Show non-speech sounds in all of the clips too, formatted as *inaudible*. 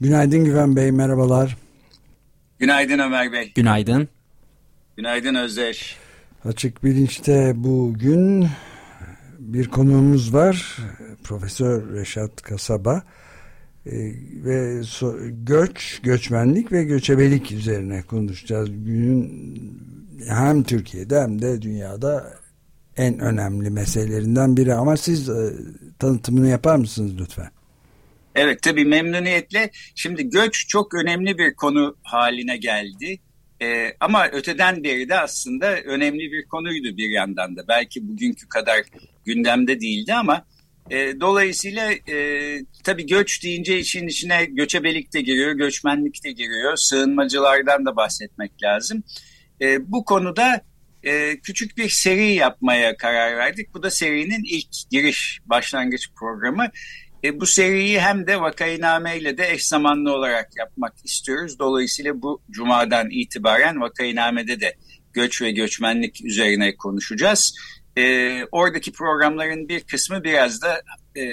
Günaydın Güven Bey, merhabalar. Günaydın Ömer Bey. Günaydın. Günaydın Özdeş. Açık Bilinç'te bugün bir konuğumuz var. Profesör Reşat Kasaba ee, ve so göç, göçmenlik ve göçebelik üzerine konuşacağız. Günün hem Türkiye'de hem de dünyada en önemli meselelerinden biri ama siz e, tanıtımını yapar mısınız lütfen? Evet tabii memnuniyetle. Şimdi göç çok önemli bir konu haline geldi. Ee, ama öteden beri de aslında önemli bir konuydu bir yandan da. Belki bugünkü kadar gündemde değildi ama e, dolayısıyla e, tabii göç deyince işin içine göçebelik de giriyor, göçmenlik de giriyor, sığınmacılardan da bahsetmek lazım. E, bu konuda e, küçük bir seri yapmaya karar verdik. Bu da serinin ilk giriş başlangıç programı. E, bu seriyi hem de vakainame ile de eş zamanlı olarak yapmak istiyoruz. Dolayısıyla bu cumadan itibaren vakainamede de göç ve göçmenlik üzerine konuşacağız. E, oradaki programların bir kısmı biraz da e,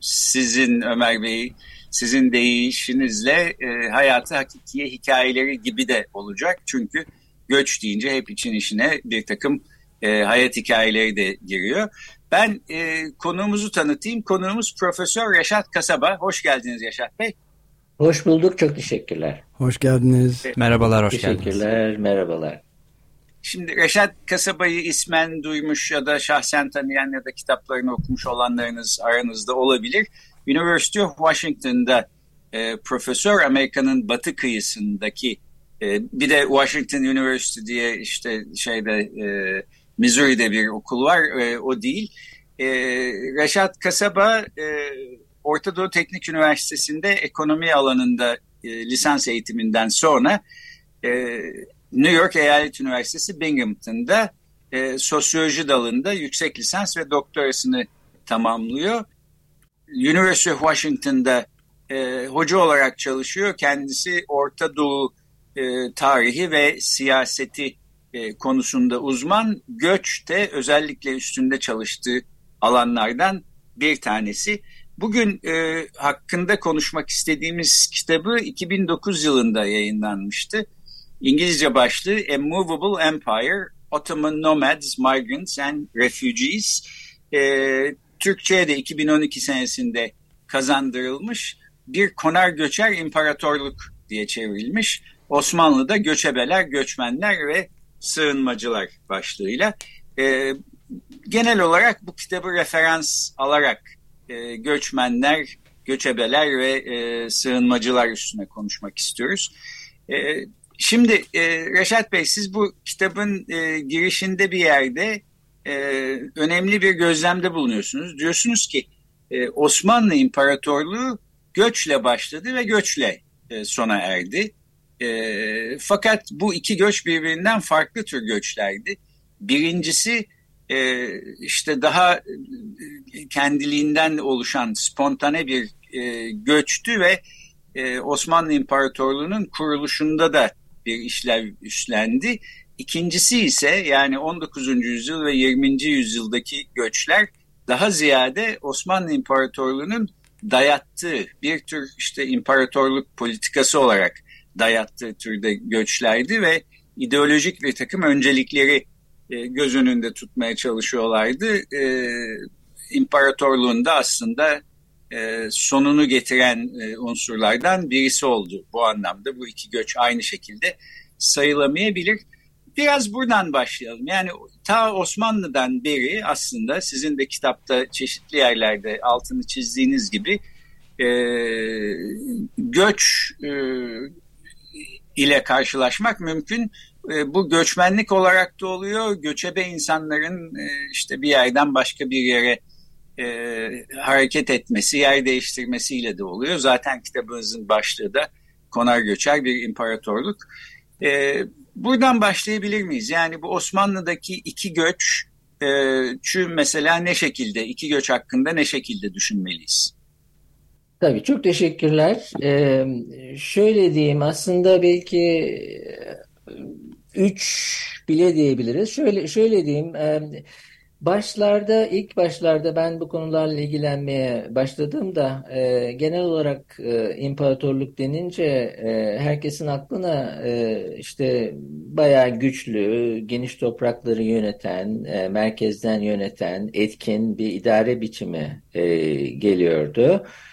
sizin Ömer Bey, sizin deyişinizle e, hayatı hakikiye hikayeleri gibi de olacak. Çünkü göç deyince hep için işine bir takım e, hayat hikayeleri de giriyor. Ben e, konuğumuzu tanıtayım. Konuğumuz Profesör Reşat Kasaba. Hoş geldiniz Reşat Bey. Hoş bulduk. Çok teşekkürler. Hoş geldiniz. Merhabalar, hoş teşekkürler, geldiniz. Teşekkürler, merhabalar. Şimdi Reşat Kasaba'yı ismen duymuş ya da şahsen tanıyan ya da kitaplarını okumuş olanlarınız aranızda olabilir. University of Washington'da e, profesör Amerika'nın batı kıyısındaki e, bir de Washington University diye işte şeyde e, Missouri'de bir okul var e, o değil. E, Reşat Kasaba e, Orta Doğu Teknik Üniversitesi'nde ekonomi alanında e, lisans eğitiminden sonra e, New York Eyalet Üniversitesi Binghamton'da e, sosyoloji dalında yüksek lisans ve doktorasını tamamlıyor. University of Washington'da e, hoca olarak çalışıyor. Kendisi Orta Doğu e, tarihi ve siyaseti e, konusunda uzman. Göçte özellikle üstünde çalıştığı alanlardan bir tanesi. Bugün e, hakkında konuşmak istediğimiz kitabı 2009 yılında yayınlanmıştı. İngilizce başlığı A Movable Empire, Ottoman Nomads, Migrants and Refugees. E, Türkçe'ye de 2012 senesinde kazandırılmış bir konar göçer imparatorluk diye çevrilmiş. Osmanlı'da göçebeler, göçmenler ve sığınmacılar başlığıyla. E, genel olarak bu kitabı referans alarak e, göçmenler, göçebeler ve e, sığınmacılar üstüne konuşmak istiyoruz. E, şimdi e, Reşat Bey siz bu kitabın e, girişinde bir yerde e, önemli bir gözlemde bulunuyorsunuz. Diyorsunuz ki e, Osmanlı İmparatorluğu göçle başladı ve göçle e, sona erdi. E, fakat bu iki göç birbirinden farklı tür göçlerdi. Birincisi e, işte daha e, kendiliğinden oluşan spontane bir e, göçtü ve e, Osmanlı İmparatorluğu'nun kuruluşunda da bir işlev üstlendi. İkincisi ise yani 19. yüzyıl ve 20. yüzyıldaki göçler daha ziyade Osmanlı İmparatorluğu'nun dayattığı bir tür işte imparatorluk politikası olarak dayattığı türde göçlerdi ve ideolojik bir takım öncelikleri e, göz önünde tutmaya çalışıyorlardı. E, imparatorluğun da aslında e, sonunu getiren unsurlardan birisi oldu bu anlamda. Bu iki göç aynı şekilde sayılamayabilir. Biraz buradan başlayalım. Yani ta Osmanlı'dan beri aslında sizin de kitapta çeşitli yerlerde altını çizdiğiniz gibi göç ile karşılaşmak mümkün. E, bu göçmenlik olarak da oluyor. Göçebe insanların e, işte bir yerden başka bir yere e, hareket etmesi, yer değiştirmesiyle de oluyor. Zaten kitabınızın başlığı da konar göçer bir imparatorluk. Buradan başlayabilir miyiz? Yani bu Osmanlı'daki iki göç çü mesela ne şekilde, iki göç hakkında ne şekilde düşünmeliyiz? Tabii çok teşekkürler. Ee, şöyle diyeyim aslında belki e, üç bile diyebiliriz. Şöyle şöyle diyeyim. E, Başlarda, ilk başlarda ben bu konularla ilgilenmeye başladığımda e, genel olarak e, imparatorluk denince e, herkesin aklına e, işte bayağı güçlü, geniş toprakları yöneten, e, merkezden yöneten, etkin bir idare biçimi e, geliyordu. Ee,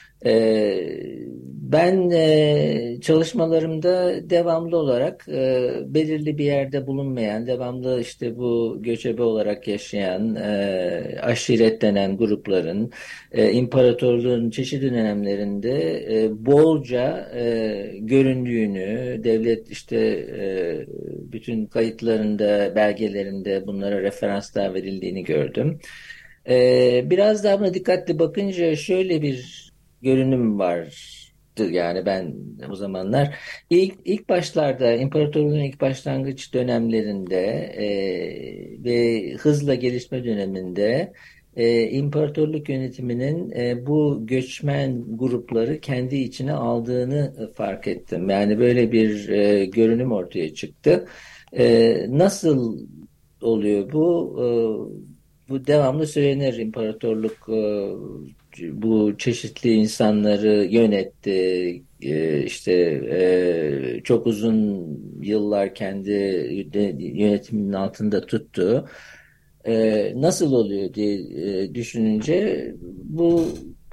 ben e, çalışmalarımda devamlı olarak e, belirli bir yerde bulunmayan, devamlı işte bu göçebe olarak yaşayan, e, aşiret denen grupların imparatorluğun çeşitli dönemlerinde bolca göründüğünü, devlet işte bütün kayıtlarında, belgelerinde bunlara referanslar verildiğini gördüm. Biraz daha buna dikkatli bakınca şöyle bir görünüm vardı yani ben o zamanlar ilk ilk başlarda imparatorluğun ilk başlangıç dönemlerinde e, ve hızla gelişme döneminde e, imparatorluk yönetiminin e, bu göçmen grupları kendi içine aldığını fark ettim. Yani böyle bir e, görünüm ortaya çıktı. E, nasıl oluyor bu? E, bu devamlı söylenir imparatorluk e, bu çeşitli insanları yönetti. E, işte e, çok uzun yıllar kendi yönetiminin altında tuttu. E, nasıl oluyor diye düşününce bu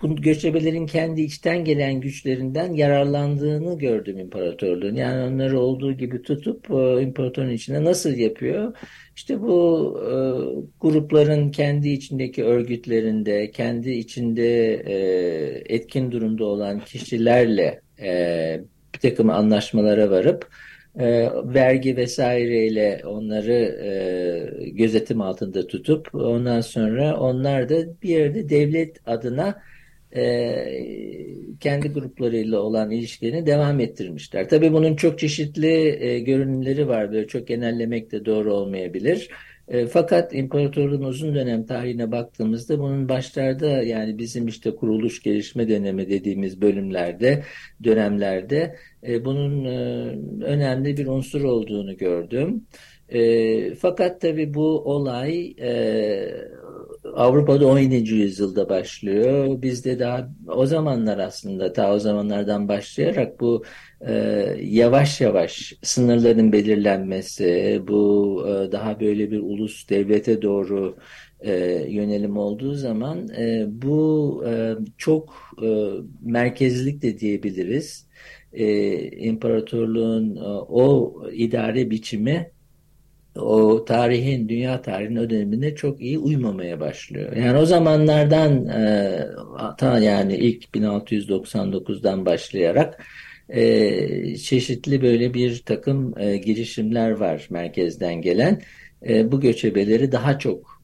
bu göçebelerin kendi içten gelen güçlerinden yararlandığını gördüm imparatorluğun. Yani onları olduğu gibi tutup imparatorun içine nasıl yapıyor? İşte bu e, grupların kendi içindeki örgütlerinde, kendi içinde e, etkin durumda olan kişilerle e, bir takım anlaşmalara varıp e, vergi vesaireyle onları e, gözetim altında tutup ondan sonra onlar da bir yerde devlet adına e, kendi gruplarıyla olan ilişkilerini devam ettirmişler. Tabii bunun çok çeşitli e, görünümleri var. Böyle çok genellemek de doğru olmayabilir. E, fakat imparatorluğun uzun dönem tarihine baktığımızda bunun başlarda yani bizim işte kuruluş gelişme dönemi dediğimiz bölümlerde, dönemlerde e, bunun e, önemli bir unsur olduğunu gördüm. E, fakat tabii bu olay e, Avrupa'da 17. yüzyılda başlıyor. Bizde daha o zamanlar aslında ta o zamanlardan başlayarak bu e, yavaş yavaş sınırların belirlenmesi, bu e, daha böyle bir ulus devlete doğru e, yönelim olduğu zaman e, bu e, çok e, merkezlik de diyebiliriz. E, imparatorluğun e, o idare biçimi o tarihin, dünya tarihinin o döneminde çok iyi uymamaya başlıyor. Yani o zamanlardan e, ta yani ilk 1699'dan başlayarak e, çeşitli böyle bir takım e, girişimler var merkezden gelen. Bu göçebeleri daha çok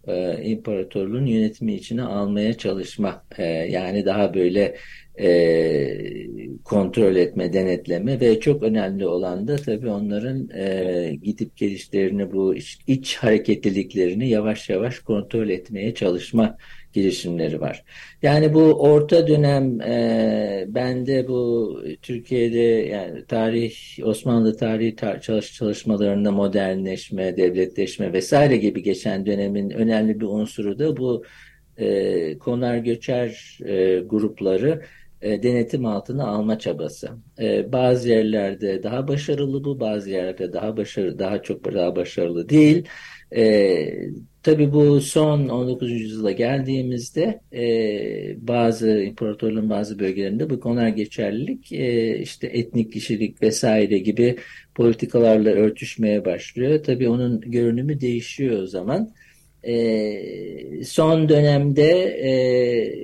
imparatorluğun yönetimi içine almaya çalışma. Yani daha böyle e, kontrol etme, denetleme ve çok önemli olan da tabii onların e, gidip gelişlerini, bu iç, iç hareketliliklerini yavaş yavaş kontrol etmeye çalışma girişimleri var. Yani bu orta dönem e, bende bu Türkiye'de yani tarih Osmanlı tarihi tar çalış çalışmalarında modernleşme, devletleşme vesaire gibi geçen dönemin önemli bir unsuru da bu e, konar göçer e, grupları e, denetim altına alma çabası. E, bazı yerlerde daha başarılı bu, bazı yerlerde daha başarılı, daha çok daha başarılı değil. E, tabii bu son 19. yüzyıla geldiğimizde e, bazı imparatorluğun bazı bölgelerinde bu konular geçerlilik işte etnik kişilik vesaire gibi politikalarla örtüşmeye başlıyor. Tabii onun görünümü değişiyor o zaman e, son dönemde e,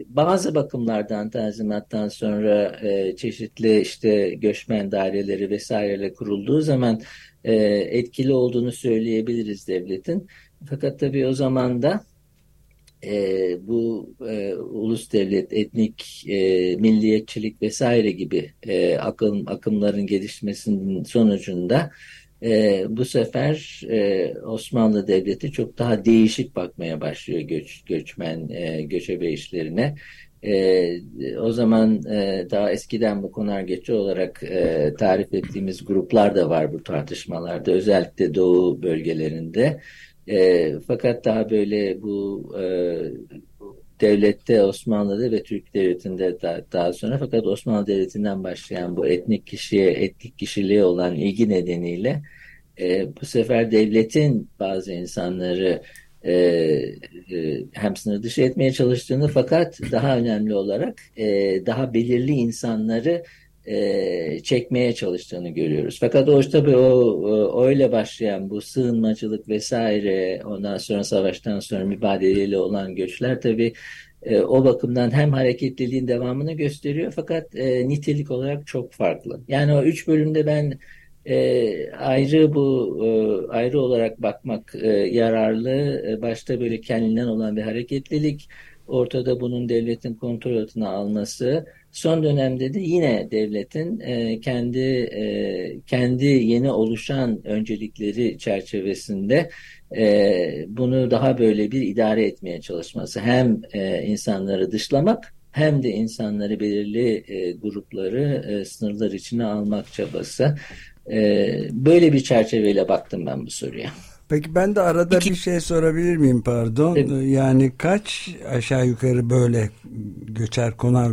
bazı bakımlardan tanzimattan sonra e, çeşitli işte göçmen daireleri vesaireyle kurulduğu zaman e, etkili olduğunu söyleyebiliriz devletin. Fakat tabii o zaman da e, bu e, ulus devlet, etnik, e, milliyetçilik vesaire gibi e, akım, akımların gelişmesinin sonucunda e, bu sefer e, Osmanlı Devleti çok daha değişik bakmaya başlıyor göç, göçmen, e, göçebe işlerine. E, o zaman e, daha eskiden bu konargeci olarak e, tarif ettiğimiz gruplar da var bu tartışmalarda. Özellikle Doğu bölgelerinde. E, fakat daha böyle bu e, devlette Osmanlı'da ve Türk Devleti'nde daha, daha sonra. Fakat Osmanlı Devleti'nden başlayan bu etnik kişiye, etnik kişiliğe olan ilgi nedeniyle e, bu sefer devletin bazı insanları e, e, hem sınır dışı etmeye çalıştığını fakat daha önemli olarak e, daha belirli insanları e, çekmeye çalıştığını görüyoruz. Fakat o tabii o, öyle başlayan bu sığınmacılık vesaire ondan sonra savaştan sonra mübadeleyle olan göçler tabii e, o bakımdan hem hareketliliğin devamını gösteriyor fakat e, nitelik olarak çok farklı. Yani o üç bölümde ben e, ayrı bu e, ayrı olarak bakmak e, yararlı. E, başta böyle kendinden olan bir hareketlilik, ortada bunun devletin kontrol altına alması. Son dönemde de yine devletin e, kendi e, kendi yeni oluşan öncelikleri çerçevesinde e, bunu daha böyle bir idare etmeye çalışması. Hem e, insanları dışlamak hem de insanları belirli e, grupları e, sınırlar içine almak çabası. Ee, böyle bir çerçeveyle baktım ben bu soruya. Peki ben de arada İki... bir şey sorabilir miyim pardon? Evet. Yani kaç aşağı yukarı böyle göçer konar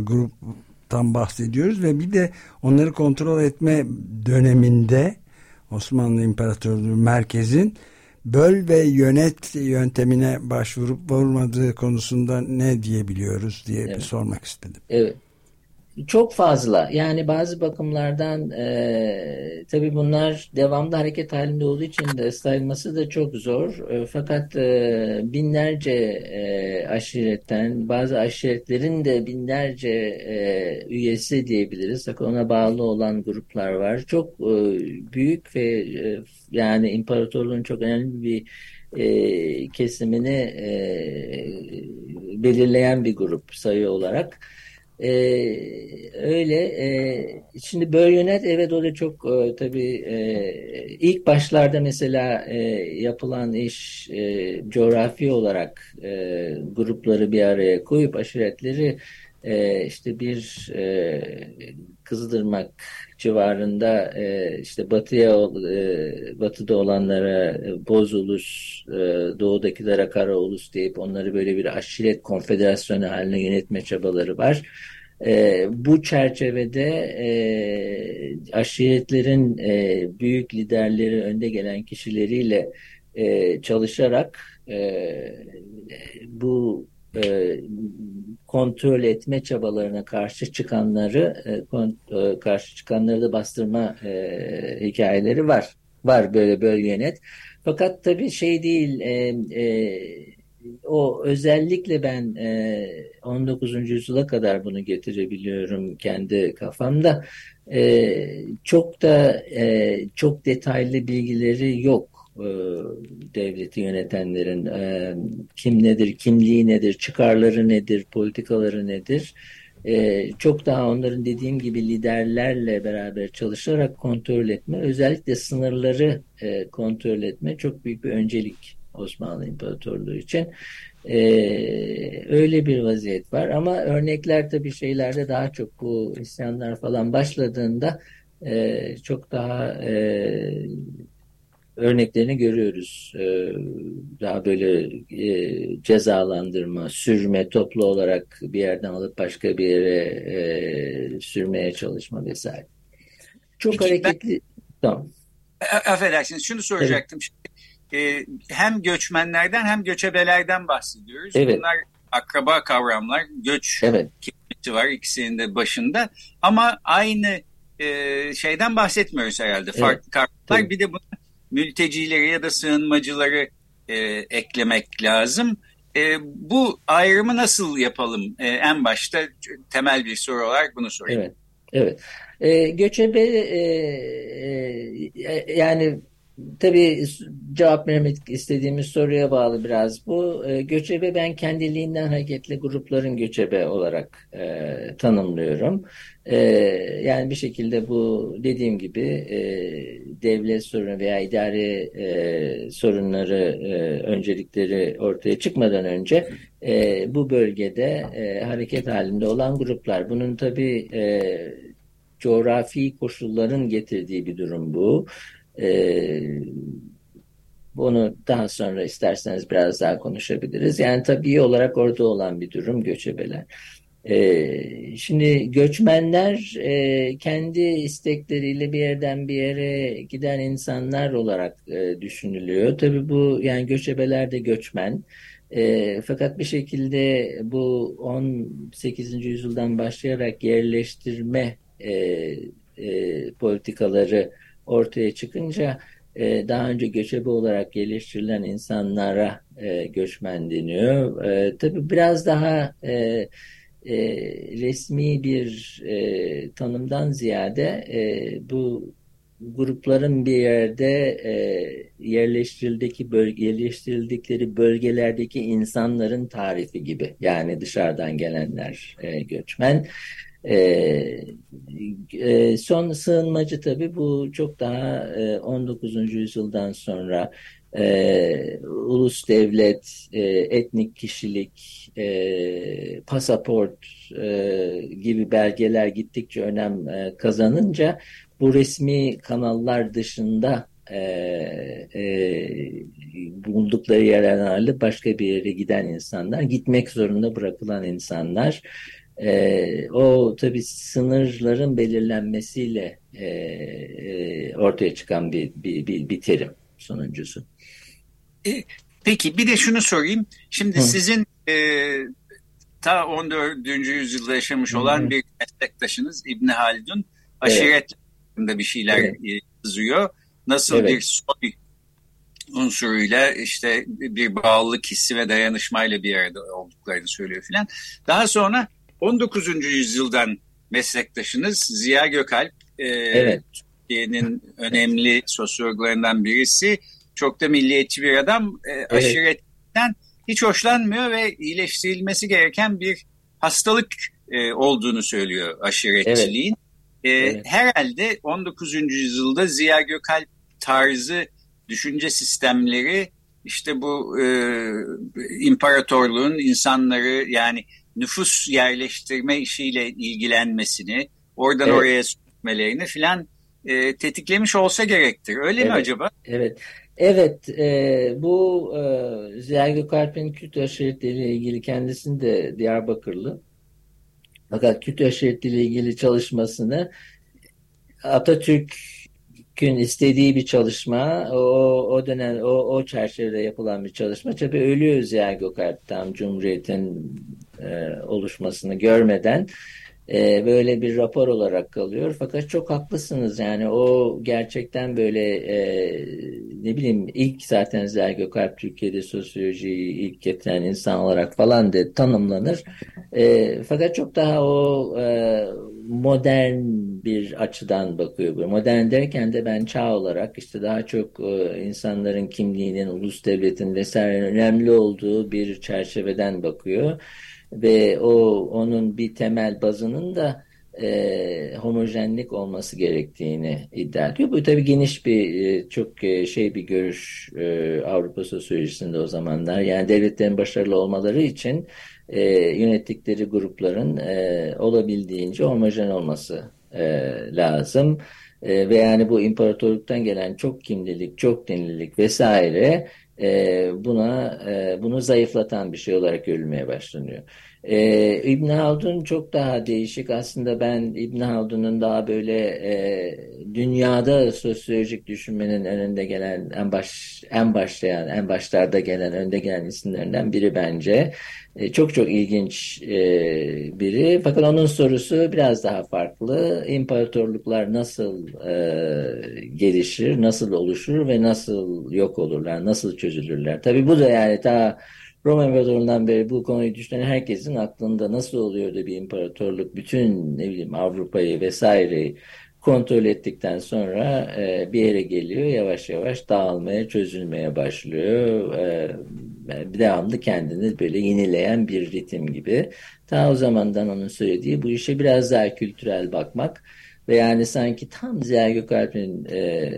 gruptan bahsediyoruz ve bir de onları kontrol etme döneminde Osmanlı İmparatorluğu merkezin böl ve yönet yöntemine başvurup vurmadığı konusunda ne diyebiliyoruz diye evet. bir sormak istedim. Evet. Çok fazla. Yani bazı bakımlardan e, tabii bunlar devamlı hareket halinde olduğu için de sayılması da çok zor. E, fakat e, binlerce e, aşiretten, bazı aşiretlerin de binlerce e, üyesi diyebiliriz. Ona bağlı olan gruplar var. Çok e, büyük ve e, yani imparatorluğun çok önemli bir e, kesimini e, belirleyen bir grup sayı olarak. Ee, öyle. E, şimdi böyle yönet evet o da çok e, tabii e, ilk başlarda mesela e, yapılan iş e, coğrafi olarak e, grupları bir araya koyup aşiretleri e, işte bir e, Kızılırmak civarında e, işte batıya e, batıda olanlara e, Boz Ulus, e, doğudakilere Kara Ulus deyip onları böyle bir aşiret konfederasyonu haline yönetme çabaları var. E, bu çerçevede e, aşiretlerin e, büyük liderleri, önde gelen kişileriyle e, çalışarak e, bu e, kontrol etme çabalarına karşı çıkanları e, kon, e, karşı çıkanları da bastırma e, hikayeleri var. Var böyle bölge net. Fakat tabii şey değil e, e, o özellikle ben e, 19. yüzyıla kadar bunu getirebiliyorum kendi kafamda. E, çok da e, çok detaylı bilgileri yok devleti yönetenlerin e, kim nedir, kimliği nedir, çıkarları nedir, politikaları nedir. E, çok daha onların dediğim gibi liderlerle beraber çalışarak kontrol etme, özellikle sınırları e, kontrol etme çok büyük bir öncelik Osmanlı İmparatorluğu için. Ee, öyle bir vaziyet var ama örnekler tabii şeylerde daha çok bu isyanlar falan başladığında e, çok daha e, örneklerini görüyoruz. E, daha böyle e, cezalandırma, sürme, toplu olarak bir yerden alıp başka bir yere e, sürmeye çalışma vesaire. Çok Peki, hareketli. Ben... Tamam. Affedersiniz şunu soracaktım. Evet e, hem göçmenlerden hem göçebelerden bahsediyoruz. Evet. Bunlar akraba kavramlar. Göç evet. kelimesi var ikisinin de başında. Ama aynı e, şeyden bahsetmiyoruz herhalde. Evet. Farklı kavramlar. Bir de bunu mültecileri ya da sığınmacıları e, eklemek lazım. E, bu ayrımı nasıl yapalım? E, en başta temel bir soru olarak bunu sorayım. Evet, evet. E, göçebe e, e, yani Tabii cevap vermek istediğimiz soruya bağlı biraz bu. E, göçebe ben kendiliğinden hareketli grupların göçebe olarak e, tanımlıyorum. E, yani bir şekilde bu dediğim gibi e, devlet sorunu veya idari e, sorunları, e, öncelikleri ortaya çıkmadan önce e, bu bölgede e, hareket halinde olan gruplar. Bunun tabii e, coğrafi koşulların getirdiği bir durum bu. E, bunu daha sonra isterseniz biraz daha konuşabiliriz. Yani tabii olarak orada olan bir durum göçebeler. Ee, şimdi göçmenler e, kendi istekleriyle bir yerden bir yere giden insanlar olarak e, düşünülüyor. Tabii bu yani göçebeler de göçmen. E, fakat bir şekilde bu 18. yüzyıldan başlayarak yerleştirme e, e, politikaları ortaya çıkınca e, daha önce göçebe olarak geliştirilen insanlara e, göçmen deniyor. E, tabii biraz daha e, e, resmi bir e, tanımdan ziyade e, bu grupların bir yerde e, yerleştirildeki bölge, yerleştirildikleri bölgelerdeki insanların tarifi gibi. Yani dışarıdan gelenler e, göçmen. E, e, son sığınmacı tabii bu çok daha e, 19. yüzyıldan sonra e, ulus devlet, e, etnik kişilik, e, pasaport e, gibi belgeler gittikçe önem e, kazanınca bu resmi kanallar dışında e, e, bulundukları yerlerden başka bir yere giden insanlar, gitmek zorunda bırakılan insanlar e, o tabii sınırların belirlenmesiyle e, e, ortaya çıkan bir, bir, bir, bir terim sonuncusu. E, peki bir de şunu sorayım. Şimdi Hı. sizin e, ta 14. yüzyılda yaşamış olan Hı. bir meslektaşınız İbni Haldun aşiret evet. bir şeyler evet. yazıyor. Nasıl evet. bir soy unsuruyla işte bir bağlılık hissi ve dayanışmayla bir arada olduklarını söylüyor filan. Daha sonra 19. yüzyıldan meslektaşınız Ziya Gökalp, e, evet. Türkiye'nin önemli sosyologlarından birisi. Çok da milliyetçi bir adam. E, evet. Aşiretten hiç hoşlanmıyor ve iyileştirilmesi gereken bir hastalık e, olduğunu söylüyor aşiretçiliğin. Evet. E, evet. Herhalde 19. yüzyılda Ziya Gökalp tarzı düşünce sistemleri işte bu e, imparatorluğun insanları yani nüfus yerleştirme işiyle ilgilenmesini, oradan evet. oraya sürmelerini filan e, tetiklemiş olsa gerektir. Öyle evet. mi acaba? Evet. Evet, e, bu e, Ziya Gökalp'in Kürt aşiretiyle ilgili kendisini de Diyarbakırlı. Fakat Kürt aşiretiyle ilgili çalışmasını Atatürk'ün istediği bir çalışma, o, o dönem o, o çerçevede yapılan bir çalışma. Tabii ölüyor Ziya Gökalp tam Cumhuriyet'in e, oluşmasını görmeden e, böyle bir rapor olarak kalıyor. Fakat çok haklısınız yani o gerçekten böyle e, ne bileyim ilk zaten Ziya Gökalp Türkiye'de sosyolojiyi ilk getiren insan olarak falan de tanımlanır. E, fakat çok daha o e, modern bir açıdan bakıyor. Modern derken de ben çağ olarak işte daha çok e, insanların kimliğinin, ulus devletin vesaire önemli olduğu bir çerçeveden bakıyor ve o onun bir temel bazının da e, homojenlik olması gerektiğini iddia ediyor. Bu tabii geniş bir e, çok e, şey bir görüş e, Avrupa sosyolojisinde o zamanlar. Yani devletlerin başarılı olmaları için e, yönettikleri grupların e, olabildiğince homojen olması e, lazım. E, ve yani bu imparatorluktan gelen çok kimlilik, çok dinlilik vesaire e, buna e, bunu zayıflatan bir şey olarak görülmeye başlanıyor. E, İbn Haldun çok daha değişik. Aslında ben İbn Haldun'un daha böyle e, dünyada sosyolojik düşünmenin önünde gelen en baş en başlayan en başlarda gelen önde gelen isimlerinden biri bence. E, çok çok ilginç e, biri. Fakat onun sorusu biraz daha farklı. İmparatorluklar nasıl e, gelişir, nasıl oluşur ve nasıl yok olurlar, nasıl çözülürler? Tabii bu da yani ta Roma İmparatorluğu'ndan beri bu konuyu düşünen herkesin aklında nasıl oluyor da bir imparatorluk bütün ne bileyim Avrupa'yı vesaireyi kontrol ettikten sonra bir yere geliyor yavaş yavaş dağılmaya çözülmeye başlıyor devamlı kendini böyle yenileyen bir ritim gibi. Ta o zamandan onun söylediği bu işe biraz daha kültürel bakmak ve yani sanki tam Ziya Gökalp'in e,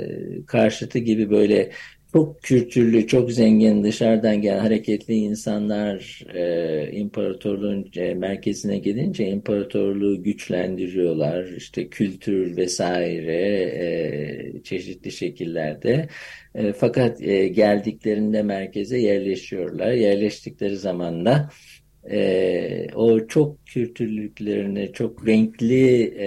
karşıtı gibi böyle çok kültürlü, çok zengin, dışarıdan gelen hareketli insanlar e, imparatorluğun e, merkezine gelince imparatorluğu güçlendiriyorlar. İşte kültür vesaire e, çeşitli şekillerde. E, fakat e, geldiklerinde merkeze yerleşiyorlar. Yerleştikleri zaman da e, o çok kültürlüklerini, çok renkli e,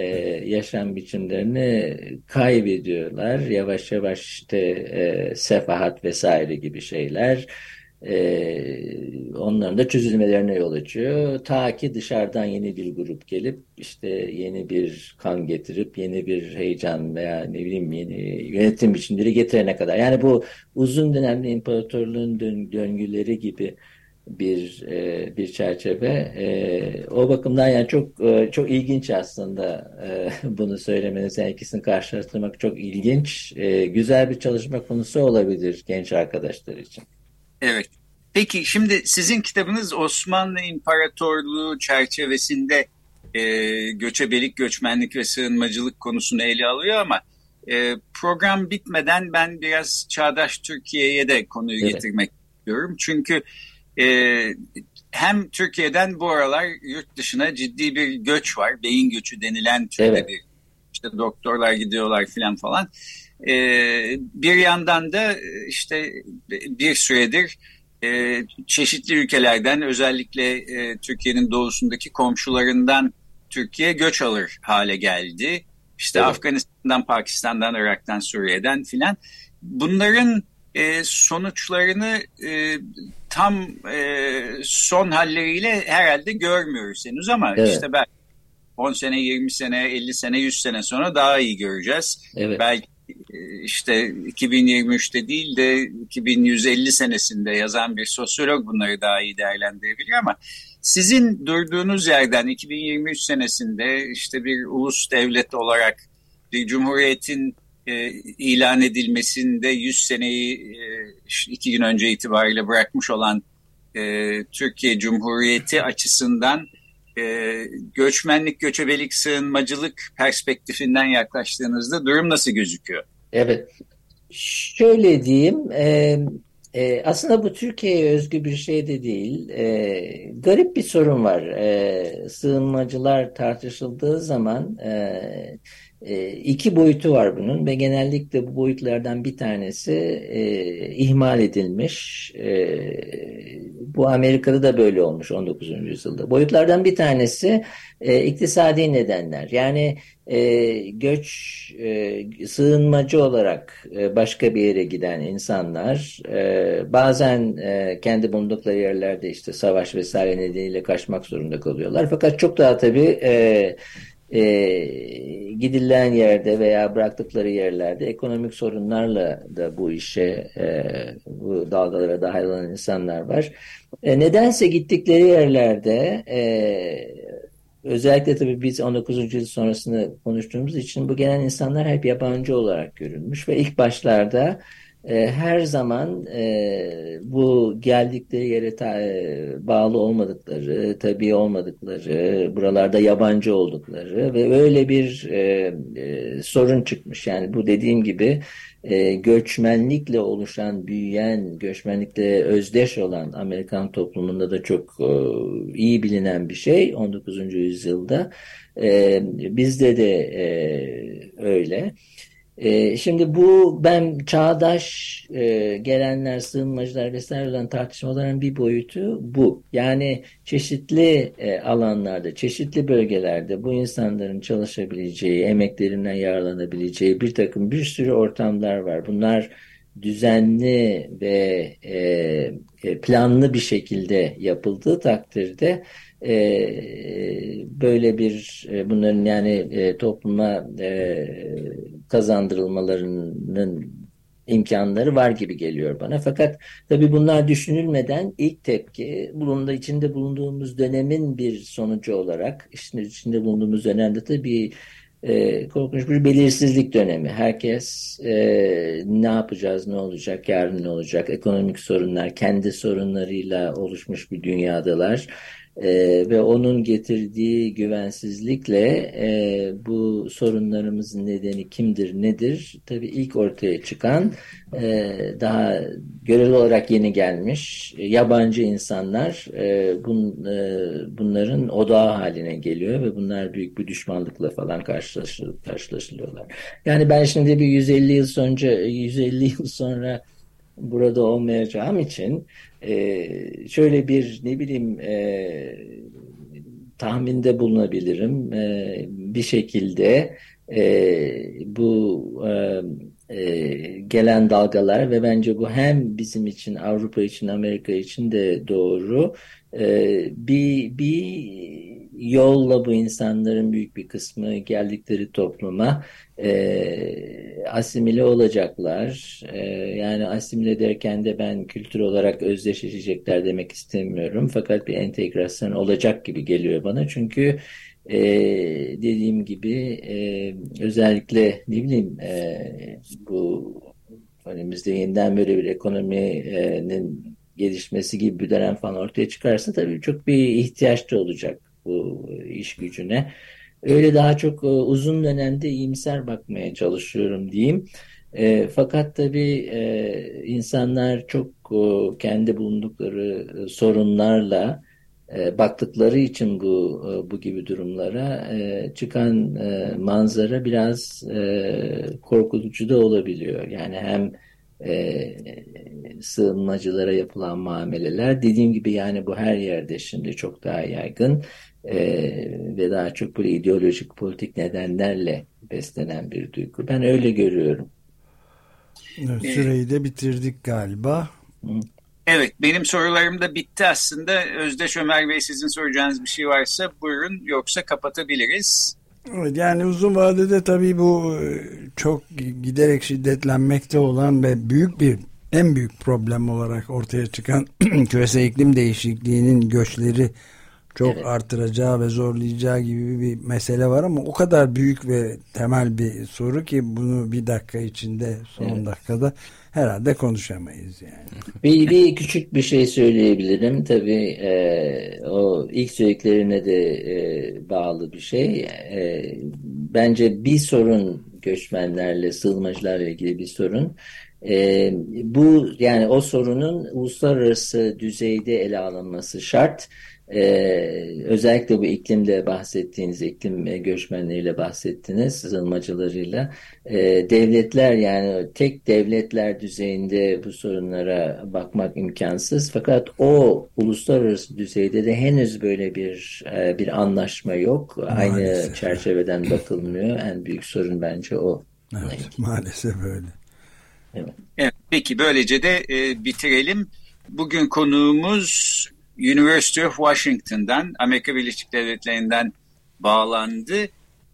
yaşam biçimlerini kaybediyorlar. Yavaş yavaş işte e, sefahat vesaire gibi şeyler e, onların da çözülmelerine yol açıyor. Ta ki dışarıdan yeni bir grup gelip işte yeni bir kan getirip yeni bir heyecan veya ne bileyim yeni yönetim biçimleri getirene kadar. Yani bu uzun dönemli imparatorluğun döngüleri gibi bir e, bir çerçeve. E, o bakımdan yani çok e, çok ilginç aslında e, *laughs* bunu söylemeniz, yani ikisini karşılaştırmak çok ilginç. E, güzel bir çalışma konusu olabilir genç arkadaşlar için. Evet. Peki şimdi sizin kitabınız Osmanlı İmparatorluğu çerçevesinde e, göçebelik, göçmenlik ve sığınmacılık konusunu ele alıyor ama e, program bitmeden ben biraz çağdaş Türkiye'ye de konuyu evet. getirmek istiyorum. Çünkü e, hem Türkiye'den bu aralar yurt dışına ciddi bir göç var. Beyin göçü denilen türde evet. bir işte doktorlar gidiyorlar filan falan. E, bir yandan da işte bir süredir e, çeşitli ülkelerden özellikle e, Türkiye'nin doğusundaki komşularından Türkiye göç alır hale geldi. İşte evet. Afganistan'dan, Pakistan'dan, Irak'tan, Suriye'den filan. Bunların e, sonuçlarını e, tam e, son halleriyle herhalde görmüyoruz henüz ama evet. işte belki 10 sene, 20 sene, 50 sene, 100 sene sonra daha iyi göreceğiz. Evet. Belki e, işte 2023'te değil de 2150 senesinde yazan bir sosyolog bunları daha iyi değerlendirebilir ama sizin durduğunuz yerden 2023 senesinde işte bir ulus devlet olarak bir cumhuriyetin e, ilan edilmesinde 100 seneyi e, iki gün önce itibariyle bırakmış olan e, Türkiye Cumhuriyeti açısından e, göçmenlik, göçebelik, sığınmacılık perspektifinden yaklaştığınızda durum nasıl gözüküyor? Evet, şöyle diyeyim, e, e, aslında bu Türkiye'ye özgü bir şey de değil. E, garip bir sorun var. E, sığınmacılar tartışıldığı zaman... E, e, iki boyutu var bunun ve genellikle bu boyutlardan bir tanesi e, ihmal edilmiş. E, bu Amerika'da da böyle olmuş 19. yüzyılda. Boyutlardan bir tanesi e, iktisadi nedenler. Yani e, göç, e, sığınmacı olarak e, başka bir yere giden insanlar e, bazen e, kendi bulundukları yerlerde işte savaş vesaire nedeniyle kaçmak zorunda kalıyorlar. Fakat çok daha tabii e, e, gidilen yerde veya bıraktıkları yerlerde ekonomik sorunlarla da bu işe e, bu dalgalara dahil olan insanlar var. E, nedense gittikleri yerlerde e, özellikle tabii biz 19. yüzyıl sonrasını konuştuğumuz için bu gelen insanlar hep yabancı olarak görülmüş ve ilk başlarda e, her zaman e, bu geldikleri yere ta, e, bağlı olmadıkları, tabii olmadıkları, buralarda yabancı oldukları ve öyle bir e, e, sorun çıkmış. Yani bu dediğim gibi e, göçmenlikle oluşan, büyüyen, göçmenlikle özdeş olan Amerikan toplumunda da çok e, iyi bilinen bir şey 19. yüzyılda. E, bizde de e, öyle. E, şimdi bu ben çağdaş e, gelenler, sığınmacılar vesaire olan tartışmaların bir boyutu bu. Yani çeşitli e, alanlarda, çeşitli bölgelerde bu insanların çalışabileceği, emeklerinden yararlanabileceği bir takım bir sürü ortamlar var. Bunlar düzenli ve e planlı bir şekilde yapıldığı takdirde e, böyle bir e, bunların yani e, topluma e, kazandırılmalarının imkanları var gibi geliyor bana. Fakat tabii bunlar düşünülmeden ilk tepki bulunduğu içinde bulunduğumuz dönemin bir sonucu olarak işte içinde bulunduğumuz dönemde tabii e, korkunç bir belirsizlik dönemi. Herkes e, ne yapacağız, ne olacak, yarın ne olacak, ekonomik sorunlar, kendi sorunlarıyla oluşmuş bir dünyadalar. E, ve onun getirdiği güvensizlikle e, bu sorunlarımızın nedeni kimdir, nedir? Tabii ilk ortaya çıkan e, daha göreli olarak yeni gelmiş e, yabancı insanlar e, bun, e, bunların odağı haline geliyor ve bunlar büyük bir düşmanlıkla falan karşılaşılıyorlar. Yani ben şimdi bir 150 yıl sonra 150 yıl sonra burada olmayacağım için e, şöyle bir ne bileyim e, tahminde bulunabilirim. E, bir şekilde e, bu e, e, gelen dalgalar ve bence bu hem bizim için Avrupa için Amerika için de doğru e, bir bir yolla bu insanların büyük bir kısmı geldikleri topluma e, asimile olacaklar. E, yani asimile derken de ben kültür olarak özdeşleşecekler demek istemiyorum. Fakat bir entegrasyon olacak gibi geliyor bana. Çünkü e, dediğim gibi e, özellikle ne bileyim e, bu önümüzde yeniden böyle bir ekonominin gelişmesi gibi bir dönem falan ortaya çıkarsa tabii çok bir ihtiyaç da olacak bu iş gücüne. Öyle daha çok e, uzun dönemde iyimser bakmaya çalışıyorum diyeyim. E, fakat tabii e, insanlar çok e, kendi bulundukları e, sorunlarla e, baktıkları için bu e, bu gibi durumlara e, çıkan e, manzara biraz e, korkutucu da olabiliyor. Yani hem e, sığınmacılara yapılan muameleler dediğim gibi yani bu her yerde şimdi çok daha yaygın e, ve daha çok böyle ideolojik politik nedenlerle beslenen bir duygu. Ben öyle görüyorum. Evet, süreyi de bitirdik galiba. Evet benim sorularım da bitti aslında. Özdeş Ömer Bey sizin soracağınız bir şey varsa buyurun yoksa kapatabiliriz. Evet, yani uzun vadede tabii bu e, çok giderek şiddetlenmekte olan ve büyük bir en büyük problem olarak ortaya çıkan *clears throat* küresel iklim değişikliğinin göçleri çok evet. artıracağı ve zorlayacağı gibi bir mesele var ama o kadar büyük ve temel bir soru ki bunu bir dakika içinde son evet. dakikada herhalde konuşamayız yani. *laughs* Bir, bir küçük bir şey söyleyebilirim tabii e, o ilk söylediklerine de e, bağlı bir şey. E, bence bir sorun göçmenlerle, sığınmacılarla ilgili bir sorun. E, bu yani o sorunun uluslararası düzeyde ele alınması şart. Ee, özellikle bu iklimde bahsettiğiniz iklim göçmenleriyle bahsettiniz sızılmacılarıyla. Ee, devletler yani tek devletler düzeyinde bu sorunlara bakmak imkansız. Fakat o uluslararası düzeyde de henüz böyle bir e, bir anlaşma yok. Maalesef. aynı çerçeveden bakılmıyor. En büyük sorun bence o. Evet, maalesef öyle. Evet. evet peki böylece de e, bitirelim. Bugün konuğumuz University of Washington'dan, Amerika Birleşik Devletleri'nden bağlandı.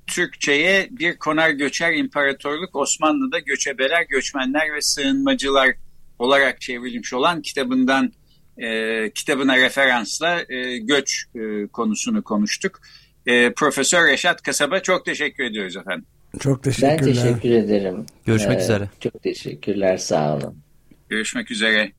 Türkçe'ye bir konar göçer imparatorluk Osmanlı'da göçebeler, göçmenler ve sığınmacılar olarak çevrilmiş olan kitabından e, kitabına referansla e, göç e, konusunu konuştuk. E, Profesör Reşat Kasaba çok teşekkür ediyoruz efendim. Çok teşekkürler. Ben teşekkür ederim. Görüşmek ee, üzere. Çok teşekkürler sağ olun. Görüşmek üzere.